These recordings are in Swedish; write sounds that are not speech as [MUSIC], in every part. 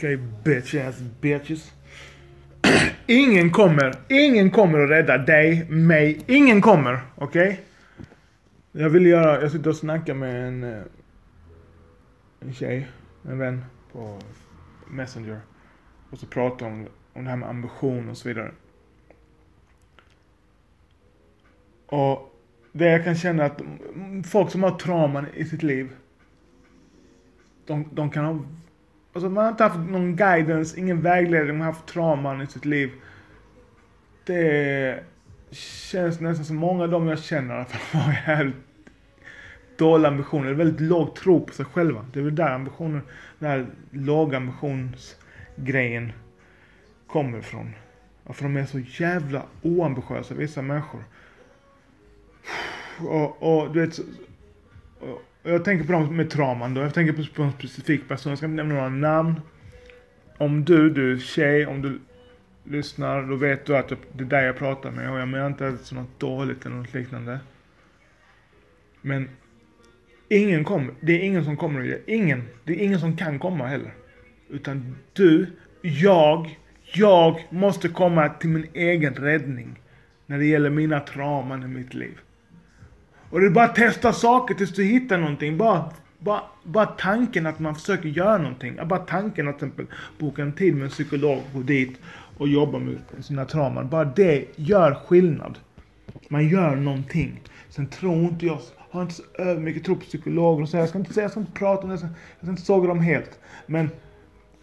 Okej, bitch ass bitches. [CLEARS THROAT] ingen kommer, ingen kommer att rädda dig, mig. Ingen kommer, okej? Jag vill göra, jag sitter och snackar med en, eh, en tjej, en vän på Messenger. Och så pratar hon om det här med ambition och så vidare. Och det jag kan känna att folk som har trauman i sitt liv. De, de kan ha, alltså man har inte haft någon guidance, ingen vägledning, man har haft trauman i sitt liv. Det känns nästan som många av dem jag känner i alla fall har jävligt dåliga ambitioner. Väldigt låg tro på sig själva. Det är väl där ambitionen, den här låga ambitionsgrejen kommer ifrån. Varför för de är så jävla oambitiösa, vissa människor. Och, och du vet, och jag tänker på dem med trauman då. Jag tänker på, på en specifik person. Jag ska inte nämna några namn. Om du, du tjej, om du lyssnar, då vet du att det är dig jag pratar med. Och jag menar inte alls något dåligt eller något liknande. Men ingen kommer, det är ingen som kommer att göra, ingen, det är ingen som kan komma heller. Utan du, jag, jag måste komma till min egen räddning. När det gäller mina trauman i mitt liv. Och det är bara att testa saker tills du hittar någonting. Bara, bara, bara tanken att man försöker göra någonting. Bara tanken att till exempel boka en tid med en psykolog, gå dit och jobba med sina trauman. Bara det gör skillnad. Man gör någonting. Sen tror inte jag, har inte så övermycket tro på psykologer och så. Jag ska inte säga, jag ska inte prata om det, jag ska jag ska inte såga dem helt. Men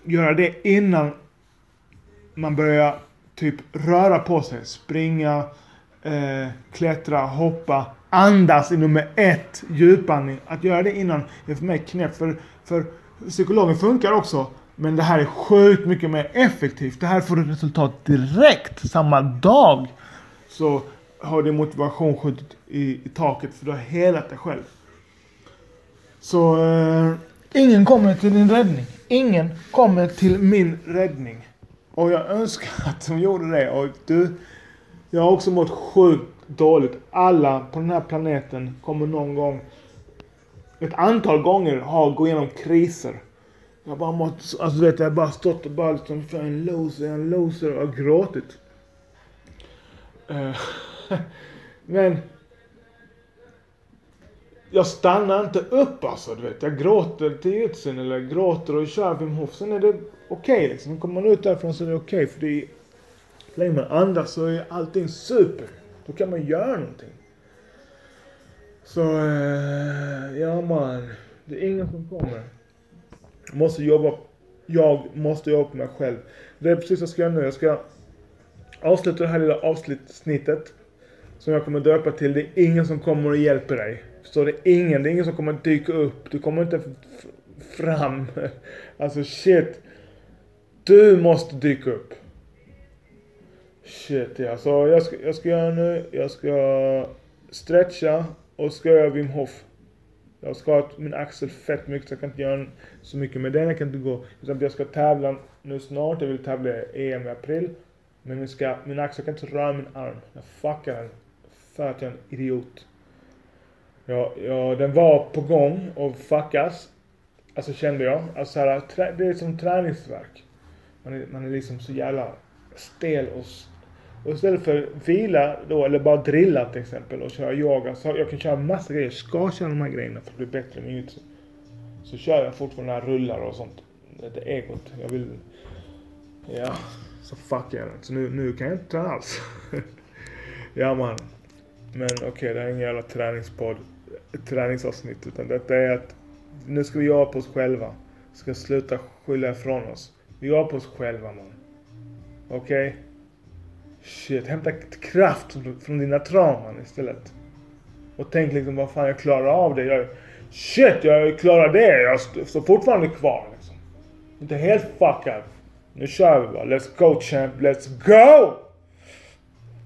göra det innan man börjar typ röra på sig. Springa, eh, klättra, hoppa, andas i nummer ett, djupandning. Att göra det innan är för mig knäppt. För, för psykologen funkar också. Men det här är sjukt mycket mer effektivt. Det här får du resultat direkt, samma dag. Så har din motivation skjutit i, i taket för du har helat dig själv. Så eh, ingen kommer till din räddning. Ingen kommer till min räddning. Och jag önskar att de gjorde det. Och du, jag har också mått sjukt dåligt. Alla på den här planeten kommer någon gång, ett antal gånger, ha gå igenom kriser. Jag har bara mått, alltså vet, jag har bara stått och bara liksom, för en loser, en loser och gråtit. Eh, [LAUGHS] men jag stannar inte upp alltså, du vet. Jag gråter till utsyn, eller gråter och kör Wim Hof. Sen är det okej liksom. Kommer man ut därifrån så är det okej. för det är, så länge man andas så är allting super. Då kan man göra någonting. Så, eh, ja man. Det är ingen som kommer. Jag måste jobba, jag måste jobba på mig själv. Det är precis vad jag ska göra nu. Jag ska avsluta det här lilla avsnittet. Som jag kommer döpa till Det är ingen som kommer och hjälper dig. Så det är ingen, det är ingen som kommer dyka upp. Du kommer inte fram. [LAUGHS] Alltså shit. Du måste dyka upp. Shit ja. Så jag ska, jag ska göra nu, jag ska stretcha och ska göra Wim Hof. Jag ska ha min axel fett mycket så jag kan inte göra så mycket med den. Jag kan inte gå. Utan jag ska tävla nu snart. Jag vill tävla i EM i april. Men min, ska, min axel jag kan inte röra min arm. Jag fuckar den. För att jag är en idiot. Ja, ja, den var på gång och fuckas. Alltså kände jag. Alltså så här, det är som träningsverk. Man är, man är liksom så jävla stel och, och istället för vila då, eller bara drilla till exempel och köra yoga. Så jag kan köra massa grejer. Jag ska köra de här grejerna för att bli bättre med jujutsu. Så kör jag fortfarande rullar och sånt. Det är egot. Jag vill... Ja, så fuckar jag den. Så nu, nu kan jag inte träna alls. [LAUGHS] ja man. Men okej, det här är ingen jävla träningspodd, träningsavsnitt. Utan detta är att nu ska vi jobba på oss själva. Vi ska sluta skylla ifrån oss. Vi jobbar på oss själva man. Okej? Shit, hämta kraft från- dina trauman istället. Och tänk liksom, vad fan jag klarar av det. Jag, shit, jag klarar det. Jag står fortfarande kvar liksom. Inte helt fuckad. Nu kör vi bara. Let's go champ, let's go!